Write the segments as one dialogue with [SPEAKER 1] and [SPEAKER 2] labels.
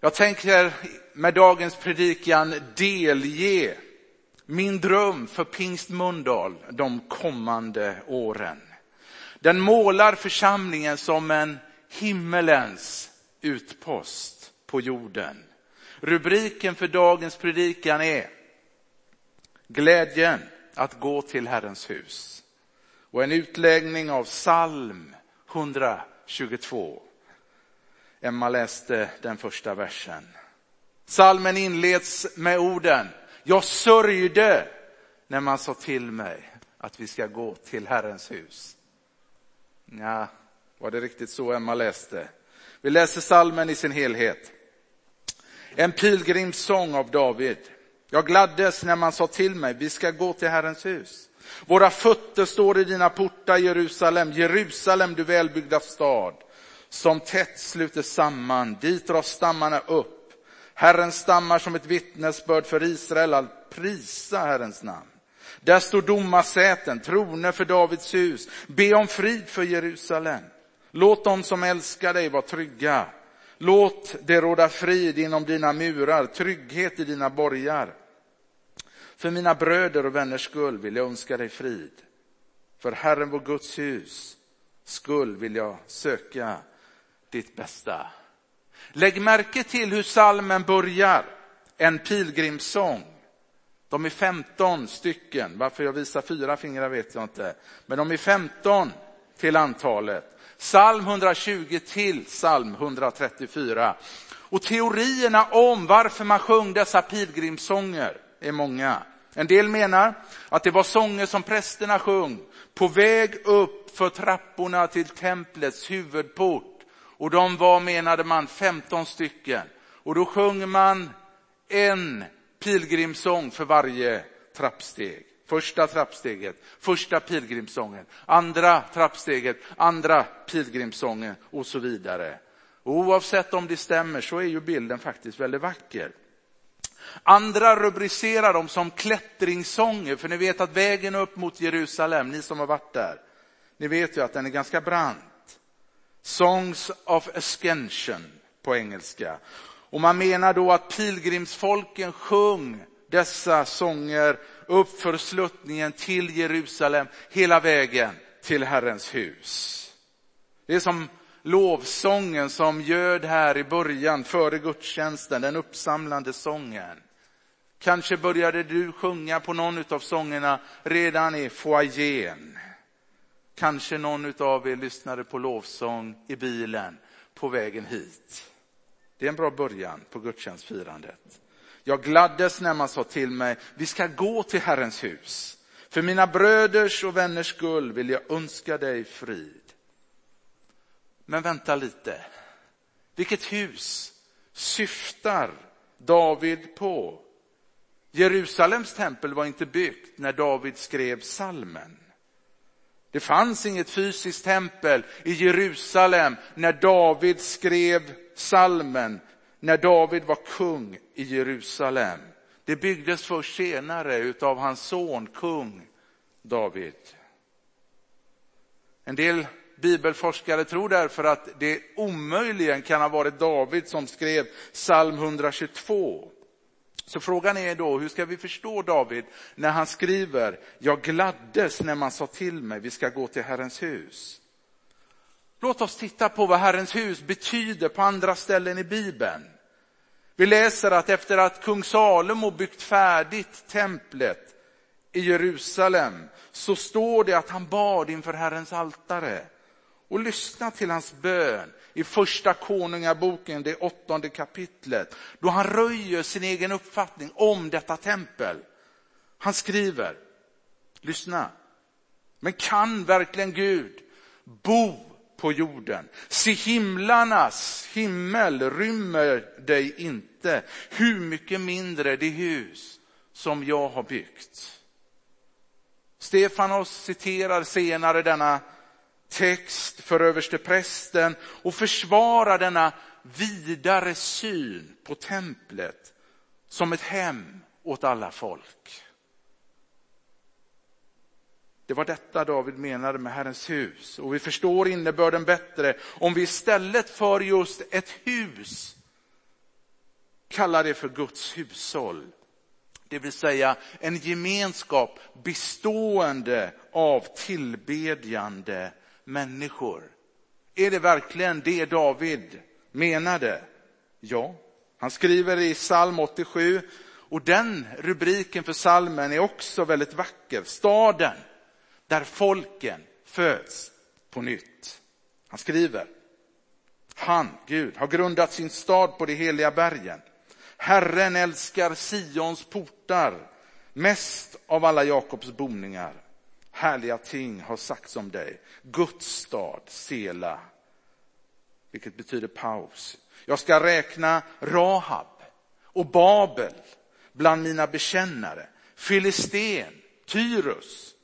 [SPEAKER 1] Jag tänker med dagens predikan delge min dröm för Pingst Mölndal de kommande åren. Den målar församlingen som en himmelens utpost på jorden. Rubriken för dagens predikan är Glädjen att gå till Herrens hus och en utläggning av psalm 122. Emma läste den första versen. Salmen inleds med orden, jag sörjde när man sa till mig att vi ska gå till Herrens hus. Ja, var det riktigt så Emma läste? Vi läser salmen i sin helhet. En pilgrimssång av David. Jag gladdes när man sa till mig, vi ska gå till Herrens hus. Våra fötter står i dina portar, Jerusalem, Jerusalem du välbyggda stad, som tätt sluter samman, dit drar stammarna upp. Herren stammar som ett vittnesbörd för Israel, att prisa Herrens namn. Där står domarsäten, troner för Davids hus. Be om frid för Jerusalem. Låt dem som älskar dig vara trygga. Låt det råda frid inom dina murar, trygghet i dina borgar. För mina bröder och vänners skull vill jag önska dig frid. För Herren vår Guds hus skull vill jag söka ditt bästa. Lägg märke till hur salmen börjar. En pilgrimssång. De är 15 stycken. Varför jag visar fyra fingrar vet jag inte. Men de är 15 till antalet. Psalm 120 till psalm 134. Och teorierna om varför man sjöng dessa pilgrimssånger är många. En del menar att det var sånger som prästerna sjöng på väg upp för trapporna till templets huvudport. Och de var, menade man, 15 stycken. Och då sjöng man en pilgrimssång för varje trappsteg. Första trappsteget, första pilgrimssången, andra trappsteget, andra pilgrimssången och så vidare. Och oavsett om det stämmer så är ju bilden faktiskt väldigt vacker. Andra rubricerar dem som klättringssånger, för ni vet att vägen upp mot Jerusalem, ni som har varit där, ni vet ju att den är ganska brant. Songs of Ascension på engelska. Och man menar då att pilgrimsfolken sjöng dessa sånger uppför sluttningen till Jerusalem hela vägen till Herrens hus. Det är som lovsången som göd här i början före gudstjänsten, den uppsamlande sången. Kanske började du sjunga på någon av sångerna redan i foajén. Kanske någon av er lyssnade på lovsång i bilen på vägen hit. Det är en bra början på gudstjänstfirandet. Jag gladdes när man sa till mig, vi ska gå till Herrens hus. För mina bröders och vänners skull vill jag önska dig frid. Men vänta lite. Vilket hus syftar David på? Jerusalems tempel var inte byggt när David skrev salmen. Det fanns inget fysiskt tempel i Jerusalem när David skrev salmen, när David var kung i Jerusalem. Det byggdes först senare utav hans son kung David. En del bibelforskare tror därför att det omöjligen kan ha varit David som skrev psalm 122. Så frågan är då, hur ska vi förstå David när han skriver, jag gladdes när man sa till mig, vi ska gå till Herrens hus. Låt oss titta på vad Herrens hus betyder på andra ställen i Bibeln. Vi läser att efter att kung Salomo byggt färdigt templet i Jerusalem så står det att han bad inför Herrens altare. Och lyssna till hans bön i första konungaboken, det åttonde kapitlet, då han röjer sin egen uppfattning om detta tempel. Han skriver, lyssna, men kan verkligen Gud bo på jorden? Se himlarnas himmel rymmer dig inte, hur mycket mindre det hus som jag har byggt. Stefanos citerar senare denna text för översteprästen och försvara denna vidare syn på templet som ett hem åt alla folk. Det var detta David menade med Herrens hus och vi förstår innebörden bättre om vi istället för just ett hus kallar det för Guds hushåll. Det vill säga en gemenskap bestående av tillbedjande människor. Är det verkligen det David menade? Ja, han skriver i psalm 87 och den rubriken för salmen är också väldigt vacker. Staden där folken föds på nytt. Han skriver, han, Gud, har grundat sin stad på de heliga bergen. Herren älskar Sions portar mest av alla Jakobs boningar. Härliga ting har sagts om dig. Guds stad, Sela, vilket betyder paus. Jag ska räkna Rahab och Babel bland mina bekännare. Filisten, Tyrus,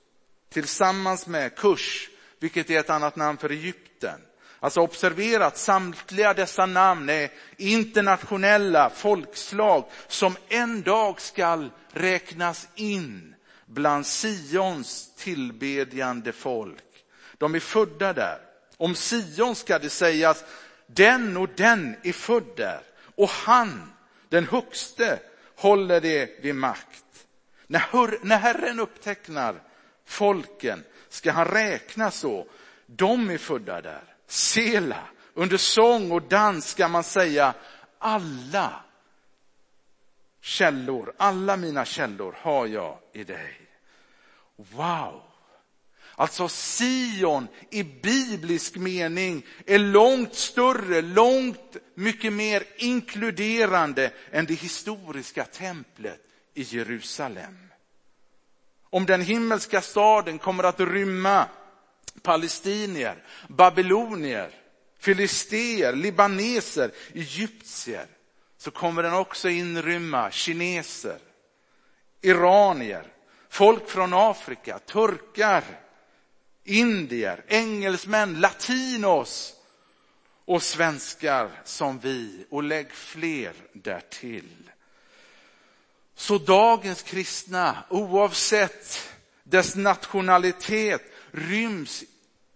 [SPEAKER 1] tillsammans med Kush, vilket är ett annat namn för Egypten. Alltså observera att samtliga dessa namn är internationella folkslag som en dag skall räknas in bland Sions tillbedjande folk. De är födda där. Om Sion ska det sägas, den och den är född där och han, den högste, håller det vid makt. När Herren upptecknar folken ska han räkna så. De är födda där. Sela, under sång och dans ska man säga alla källor, alla mina källor har jag i dig. Wow! Alltså Sion i biblisk mening är långt större, långt mycket mer inkluderande än det historiska templet i Jerusalem. Om den himmelska staden kommer att rymma palestinier, babylonier, filister, libaneser, egyptier så kommer den också inrymma kineser, iranier, folk från Afrika, turkar, indier, engelsmän, latinos och svenskar som vi och lägg fler därtill. Så dagens kristna, oavsett dess nationalitet, ryms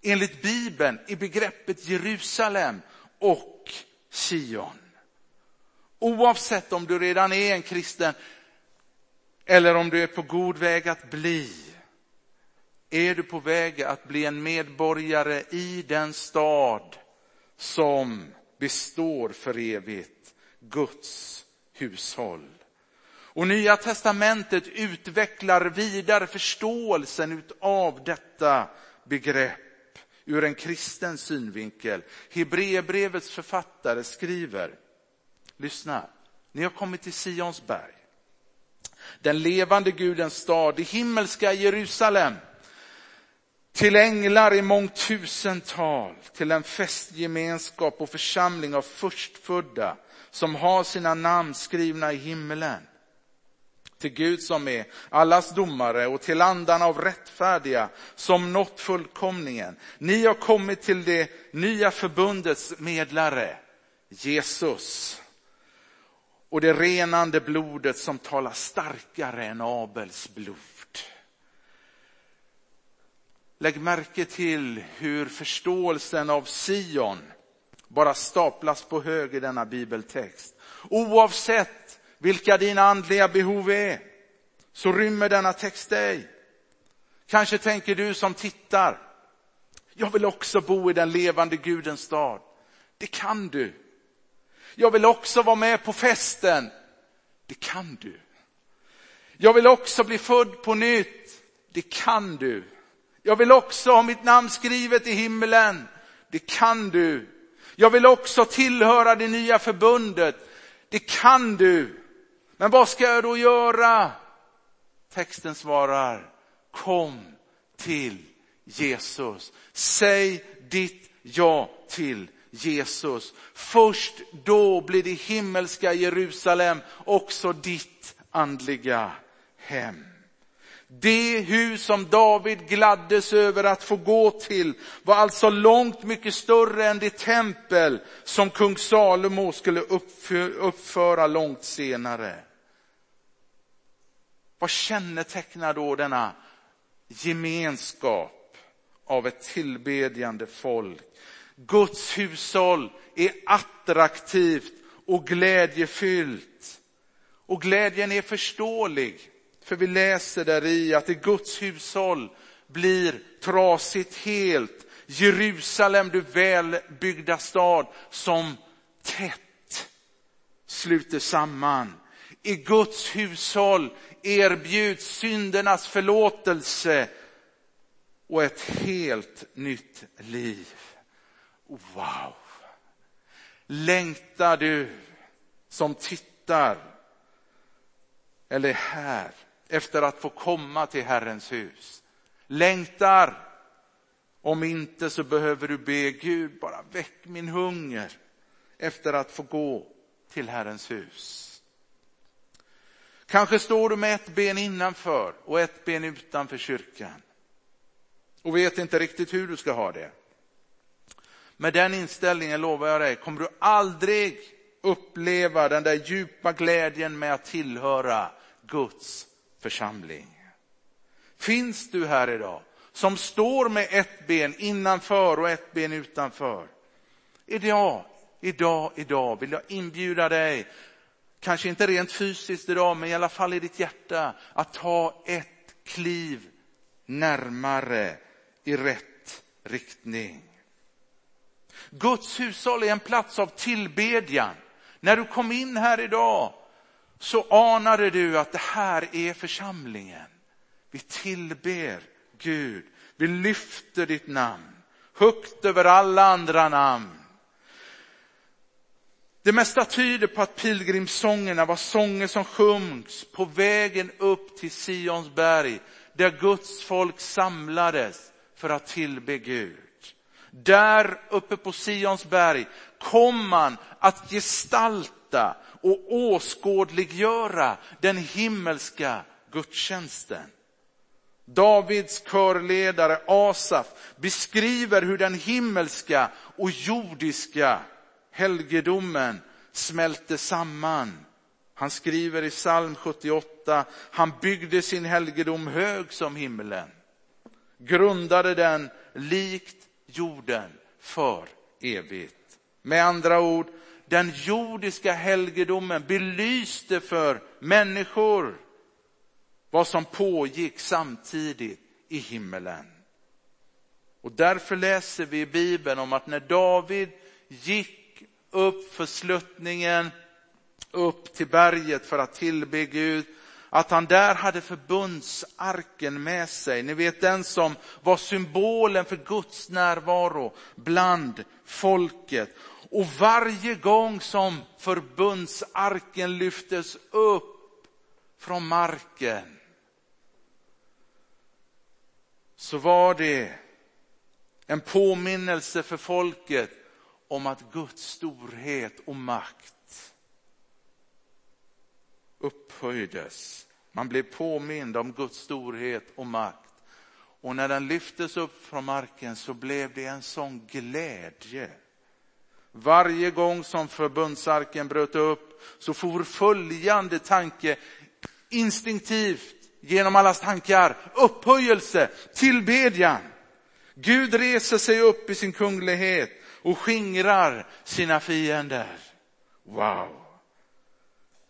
[SPEAKER 1] enligt Bibeln i begreppet Jerusalem och Sion. Oavsett om du redan är en kristen eller om du är på god väg att bli. Är du på väg att bli en medborgare i den stad som består för evigt, Guds hushåll. Och Nya testamentet utvecklar vidare förståelsen av detta begrepp ur en kristen synvinkel. Hebreerbrevets författare skriver, lyssna, ni har kommit till Sions berg, den levande Gudens stad, det himmelska Jerusalem, till änglar i mångtusental, till en festgemenskap och församling av förstfödda som har sina namn skrivna i himmelen till Gud som är allas domare och till andarna av rättfärdiga som nått fullkomningen. Ni har kommit till det nya förbundets medlare, Jesus. Och det renande blodet som talar starkare än Abels blod. Lägg märke till hur förståelsen av Sion bara staplas på hög i denna bibeltext. Oavsett vilka dina andliga behov är, så rymmer denna text dig. Kanske tänker du som tittar, jag vill också bo i den levande Gudens stad. Det kan du. Jag vill också vara med på festen. Det kan du. Jag vill också bli född på nytt. Det kan du. Jag vill också ha mitt namn skrivet i himlen. Det kan du. Jag vill också tillhöra det nya förbundet. Det kan du. Men vad ska jag då göra? Texten svarar, kom till Jesus. Säg ditt ja till Jesus. Först då blir det himmelska Jerusalem också ditt andliga hem. Det hus som David gladdes över att få gå till var alltså långt mycket större än det tempel som kung Salomo skulle uppföra långt senare. Vad kännetecknar då denna gemenskap av ett tillbedjande folk? Guds hushåll är attraktivt och glädjefyllt. Och glädjen är förståelig, för vi läser där i att i Guds hushåll blir trasigt helt. Jerusalem, du välbyggda stad, som tätt sluter samman. I Guds hushåll erbjuds syndernas förlåtelse och ett helt nytt liv. Wow! Längtar du som tittar eller här efter att få komma till Herrens hus? Längtar? Om inte så behöver du be Gud, bara väck min hunger efter att få gå till Herrens hus. Kanske står du med ett ben innanför och ett ben utanför kyrkan och vet inte riktigt hur du ska ha det. Med den inställningen lovar jag dig, kommer du aldrig uppleva den där djupa glädjen med att tillhöra Guds församling. Finns du här idag som står med ett ben innanför och ett ben utanför? Idag, idag, idag vill jag inbjuda dig, kanske inte rent fysiskt idag, men i alla fall i ditt hjärta, att ta ett kliv närmare i rätt riktning. Guds hushåll är en plats av tillbedjan. När du kom in här idag så anade du att det här är församlingen. Vi tillber Gud, vi lyfter ditt namn högt över alla andra namn. Det mesta tyder på att pilgrimssångerna var sånger som sjungs på vägen upp till Sions berg, där Guds folk samlades för att tillbe Gud. Där uppe på Sions berg kom man att gestalta och åskådliggöra den himmelska gudstjänsten. Davids körledare Asaf beskriver hur den himmelska och jordiska helgedomen smälte samman. Han skriver i psalm 78, han byggde sin helgedom hög som himlen, grundade den likt jorden för evigt. Med andra ord, den jordiska helgedomen belyste för människor vad som pågick samtidigt i himmelen. Och därför läser vi i Bibeln om att när David gick upp för sluttningen, upp till berget för att tillbe Gud, att han där hade förbundsarken med sig. Ni vet den som var symbolen för Guds närvaro bland folket. Och varje gång som förbundsarken lyftes upp från marken så var det en påminnelse för folket om att Guds storhet och makt upphöjdes. Man blev påmind om Guds storhet och makt. Och när den lyftes upp från marken så blev det en sån glädje. Varje gång som förbundsarken bröt upp så for följande tanke instinktivt genom allas tankar. Upphöjelse, tillbedjan. Gud reser sig upp i sin kunglighet och skingrar sina fiender. Wow!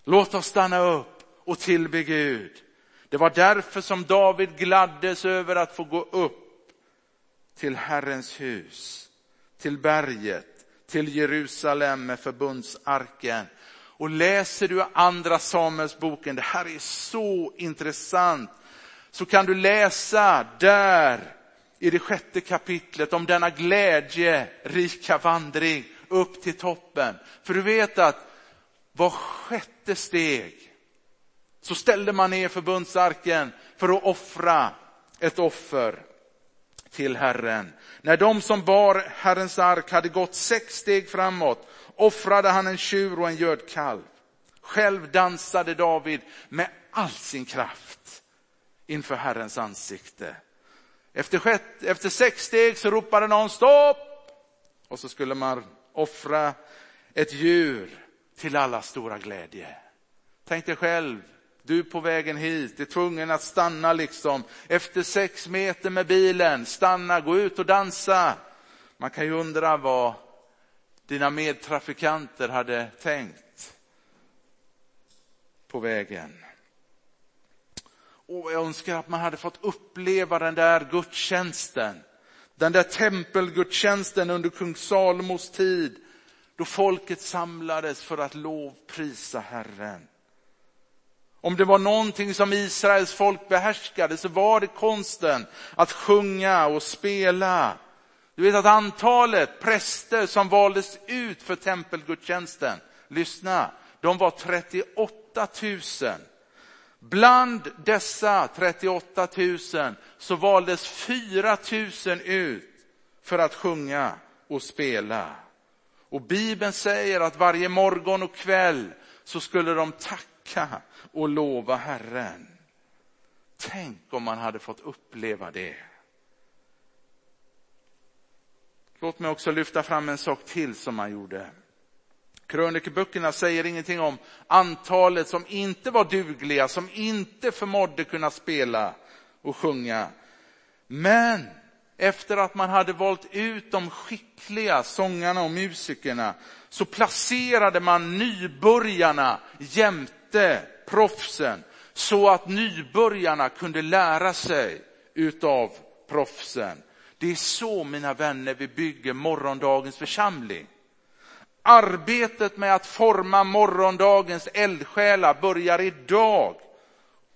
[SPEAKER 1] Låt oss stanna upp och tillbe Gud. Det var därför som David gladdes över att få gå upp till Herrens hus, till berget, till Jerusalem med förbundsarken. Och läser du andra Samuelsboken, det här är så intressant, så kan du läsa där i det sjätte kapitlet om denna glädje, rika vandring upp till toppen. För du vet att var sjätte steg så ställde man ner förbundsarken för att offra ett offer till Herren. När de som bar Herrens ark hade gått sex steg framåt offrade han en tjur och en gödkalv. Själv dansade David med all sin kraft inför Herrens ansikte. Efter, sjätt, efter sex steg så ropade någon stopp och så skulle man offra ett djur till alla stora glädje. Tänk dig själv, du på vägen hit är tvungen att stanna liksom efter sex meter med bilen, stanna, gå ut och dansa. Man kan ju undra vad dina medtrafikanter hade tänkt. på vägen. Och jag önskar att man hade fått uppleva den där gudstjänsten. Den där tempelgudstjänsten under kung Salomos tid då folket samlades för att lovprisa Herren. Om det var någonting som Israels folk behärskade så var det konsten att sjunga och spela. Du vet att antalet präster som valdes ut för tempelgudstjänsten, lyssna, de var 38 000. Bland dessa 38 000 så valdes 4 000 ut för att sjunga och spela. Och Bibeln säger att varje morgon och kväll så skulle de tacka och lova Herren. Tänk om man hade fått uppleva det. Låt mig också lyfta fram en sak till som man gjorde. Krönikeböckerna säger ingenting om antalet som inte var dugliga, som inte förmådde kunna spela och sjunga. Men efter att man hade valt ut de skickliga sångarna och musikerna så placerade man nybörjarna jämte proffsen så att nybörjarna kunde lära sig utav proffsen. Det är så mina vänner vi bygger morgondagens församling. Arbetet med att forma morgondagens eldsjälar börjar idag.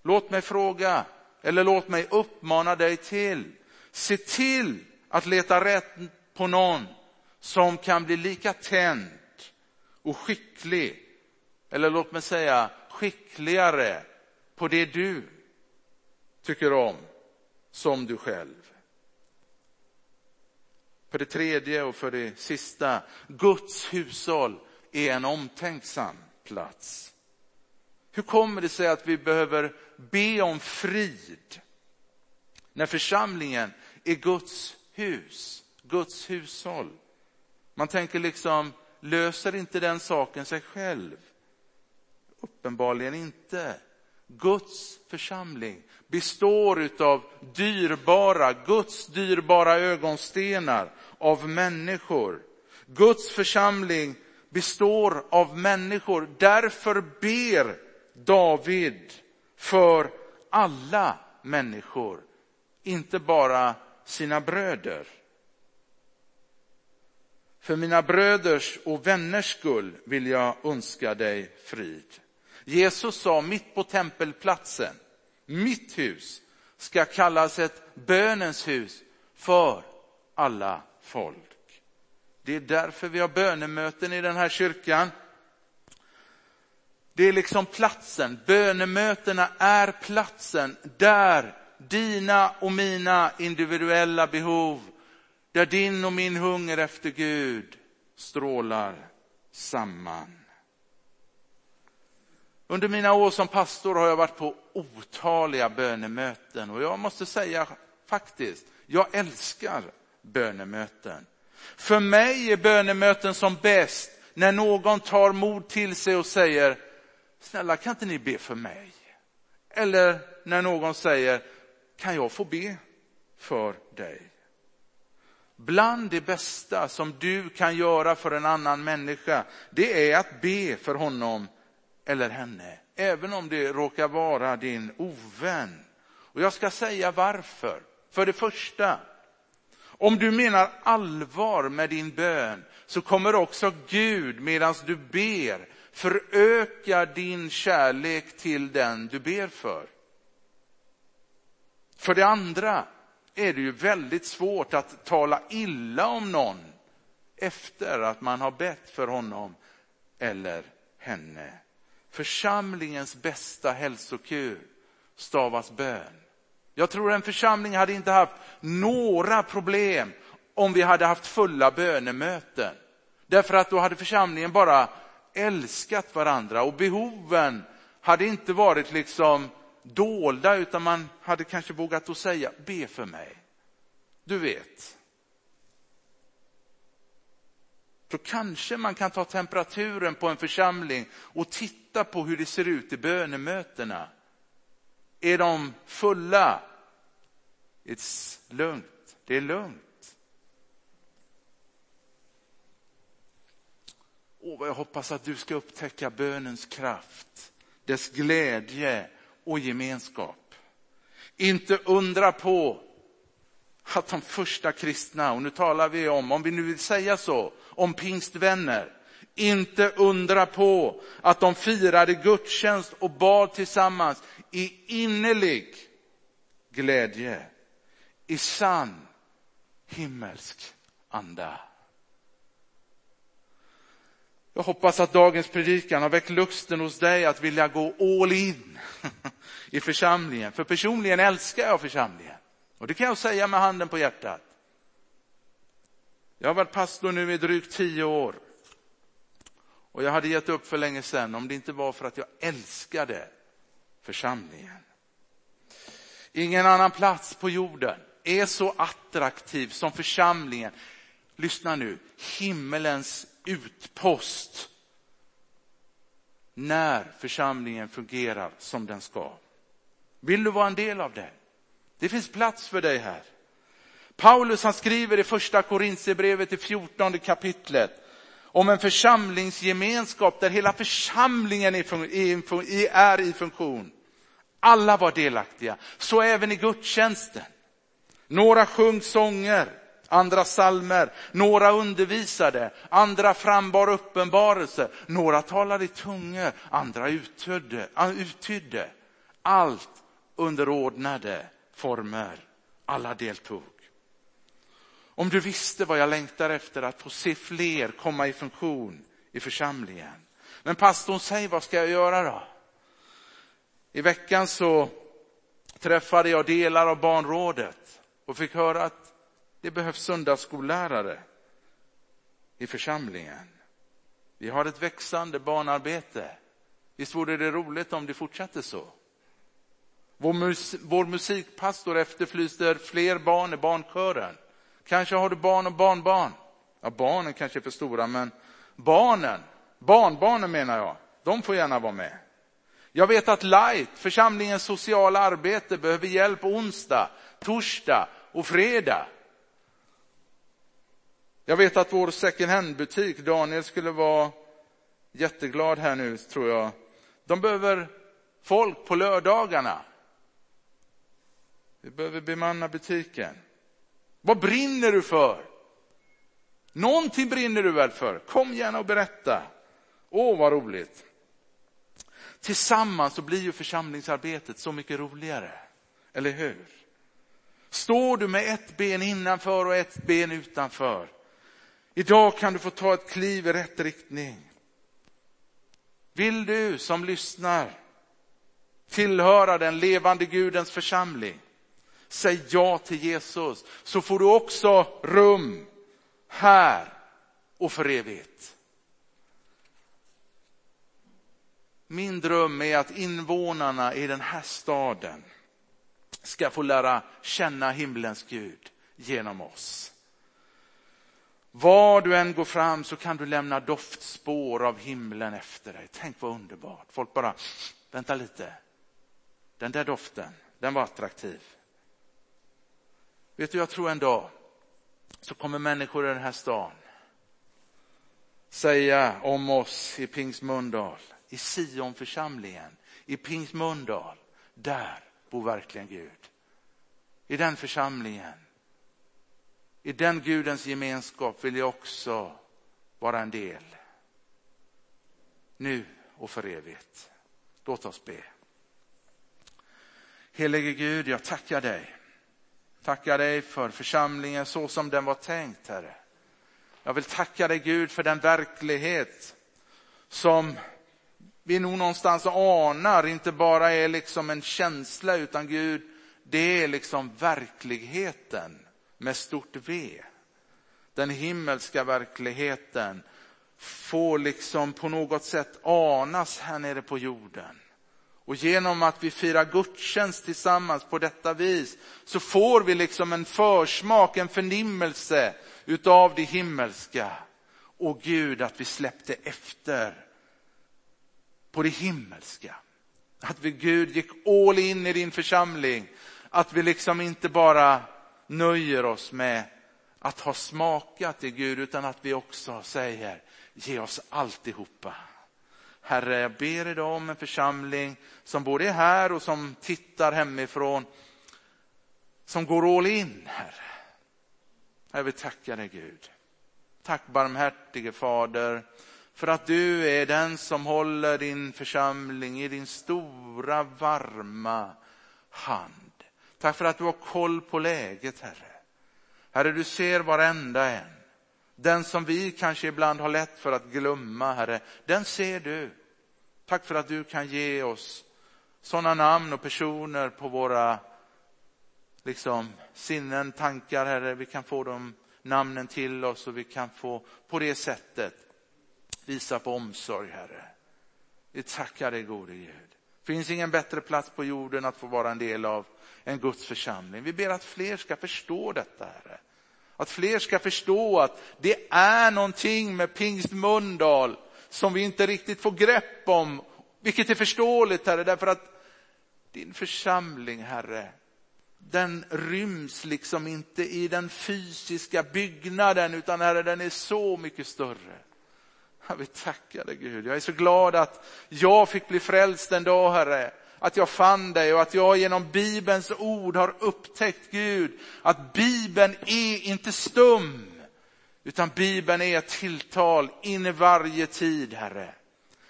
[SPEAKER 1] Låt mig fråga, eller låt mig uppmana dig till, se till att leta rätt på någon som kan bli lika tänd och skicklig, eller låt mig säga skickligare på det du tycker om som du själv. För det tredje och för det sista, Guds hushåll är en omtänksam plats. Hur kommer det sig att vi behöver be om frid när församlingen är Guds hus, Guds hushåll? Man tänker liksom, löser inte den saken sig själv? Uppenbarligen inte. Guds församling består av dyrbara, Guds dyrbara ögonstenar av människor. Guds församling består av människor. Därför ber David för alla människor, inte bara sina bröder. För mina bröders och vänners skull vill jag önska dig frid. Jesus sa mitt på tempelplatsen, mitt hus ska kallas ett bönens hus för alla folk. Det är därför vi har bönemöten i den här kyrkan. Det är liksom platsen, bönemötena är platsen där dina och mina individuella behov, där din och min hunger efter Gud strålar samman. Under mina år som pastor har jag varit på otaliga bönemöten och jag måste säga faktiskt, jag älskar bönemöten. För mig är bönemöten som bäst när någon tar mod till sig och säger, snälla kan inte ni be för mig? Eller när någon säger, kan jag få be för dig? Bland det bästa som du kan göra för en annan människa, det är att be för honom eller henne, även om det råkar vara din ovän. Och jag ska säga varför. För det första, om du menar allvar med din bön så kommer också Gud medan du ber föröka din kärlek till den du ber för. För det andra är det ju väldigt svårt att tala illa om någon efter att man har bett för honom eller henne. Församlingens bästa hälsokur stavas bön. Jag tror en församling hade inte haft några problem om vi hade haft fulla bönemöten. Därför att då hade församlingen bara älskat varandra och behoven hade inte varit liksom dolda utan man hade kanske vågat att säga, be för mig. Du vet. Då kanske man kan ta temperaturen på en församling och titta på hur det ser ut i bönemötena. Är de fulla? It's lugnt. Det är lugnt. Åh, vad jag hoppas att du ska upptäcka bönens kraft dess glädje och gemenskap. Inte undra på att de första kristna, och nu talar vi om, om vi nu vill säga så, om pingstvänner, inte undra på att de firade gudstjänst och bad tillsammans i innerlig glädje, i sann himmelsk anda. Jag hoppas att dagens predikan har väckt lusten hos dig att vilja gå all in i församlingen. För personligen älskar jag församlingen. Och det kan jag säga med handen på hjärtat. Jag har varit pastor nu i drygt tio år. Och jag hade gett upp för länge sedan om det inte var för att jag älskade församlingen. Ingen annan plats på jorden är så attraktiv som församlingen. Lyssna nu, himmelens utpost. När församlingen fungerar som den ska. Vill du vara en del av det? Det finns plats för dig här. Paulus han skriver i första Korintierbrevet i 14 kapitlet om en församlingsgemenskap där hela församlingen är i funktion. Alla var delaktiga, så även i gudstjänsten. Några sjöng sånger, andra salmer, några undervisade, andra frambar uppenbarelse, några talade i tungor, andra uttydde, uttydde. Allt under ordnade former. Alla deltog. Om du visste vad jag längtar efter att få se fler komma i funktion i församlingen. Men pastorn, säg vad ska jag göra då? I veckan så träffade jag delar av barnrådet och fick höra att det behövs söndagsskollärare i församlingen. Vi har ett växande barnarbete. Visst vore det roligt om det fortsatte så? Vår, mus vår musikpastor efterflyser fler barn i barnkören. Kanske har du barn och barnbarn. Ja, barnen kanske är för stora, men barnen, barnbarnen menar jag, de får gärna vara med. Jag vet att Light, församlingens sociala arbete, behöver hjälp onsdag, torsdag och fredag. Jag vet att vår second hand-butik, Daniel skulle vara jätteglad här nu tror jag. De behöver folk på lördagarna. Vi behöver bemanna butiken. Vad brinner du för? Någonting brinner du väl för? Kom gärna och berätta. Åh, vad roligt. Tillsammans så blir ju församlingsarbetet så mycket roligare. Eller hur? Står du med ett ben innanför och ett ben utanför. Idag kan du få ta ett kliv i rätt riktning. Vill du som lyssnar tillhöra den levande Gudens församling? Säg ja till Jesus så får du också rum här och för evigt. Min dröm är att invånarna i den här staden ska få lära känna himlens Gud genom oss. Var du än går fram så kan du lämna doftspår av himlen efter dig. Tänk vad underbart. Folk bara, vänta lite. Den där doften, den var attraktiv. Vet du, jag tror en dag så kommer människor i den här stan säga om oss i Pingsmundal, i Sionförsamlingen, i Pingsmundal, där bor verkligen Gud. I den församlingen, i den Gudens gemenskap vill jag också vara en del. Nu och för evigt. Låt oss be. Helige Gud, jag tackar dig Tackar dig för församlingen så som den var tänkt, Herre. Jag vill tacka dig Gud för den verklighet som vi nog någonstans anar inte bara är liksom en känsla utan Gud, det är liksom verkligheten med stort V. Den himmelska verkligheten får liksom på något sätt anas här nere på jorden. Och genom att vi firar gudstjänst tillsammans på detta vis så får vi liksom en försmak, en förnimmelse utav det himmelska. Och Gud, att vi släppte efter på det himmelska. Att vi Gud gick all in i din församling. Att vi liksom inte bara nöjer oss med att ha smakat i Gud utan att vi också säger ge oss alltihopa. Herre, jag ber idag om en församling som både är här och som tittar hemifrån, som går all in, Herre. Jag vill tacka dig Gud. Tack barmhärtige Fader för att du är den som håller din församling i din stora varma hand. Tack för att du har koll på läget Herre. Herre, du ser varenda en. Den som vi kanske ibland har lätt för att glömma, Herre, den ser du. Tack för att du kan ge oss sådana namn och personer på våra liksom, sinnen, tankar, Herre. Vi kan få de namnen till oss och vi kan få på det sättet visa på omsorg, Herre. Vi tackar dig, gode Gud. Det finns ingen bättre plats på jorden att få vara en del av än Guds församling. Vi ber att fler ska förstå detta, Herre. Att fler ska förstå att det är någonting med Pingst Mundal som vi inte riktigt får grepp om, vilket är förståeligt, Herre, därför att din församling, Herre, den ryms liksom inte i den fysiska byggnaden, utan Herre, den är så mycket större. Jag vill tacka dig Gud. Jag är så glad att jag fick bli frälst en dag, Herre. Att jag fann dig och att jag genom Bibelns ord har upptäckt Gud, att Bibeln är inte stum, utan Bibeln är ett tilltal in i varje tid, Herre.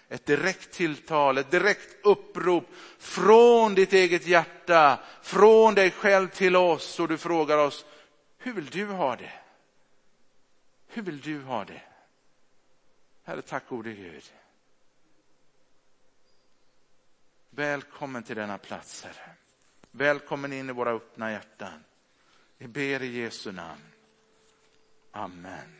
[SPEAKER 1] Ett direkt tilltal, ett direkt upprop från ditt eget hjärta, från dig själv till oss och du frågar oss, hur vill du ha det? Hur vill du ha det? Herre, tack gode Gud. Välkommen till denna plats, Herre. Välkommen in i våra öppna hjärtan. Vi ber i Jesu namn. Amen.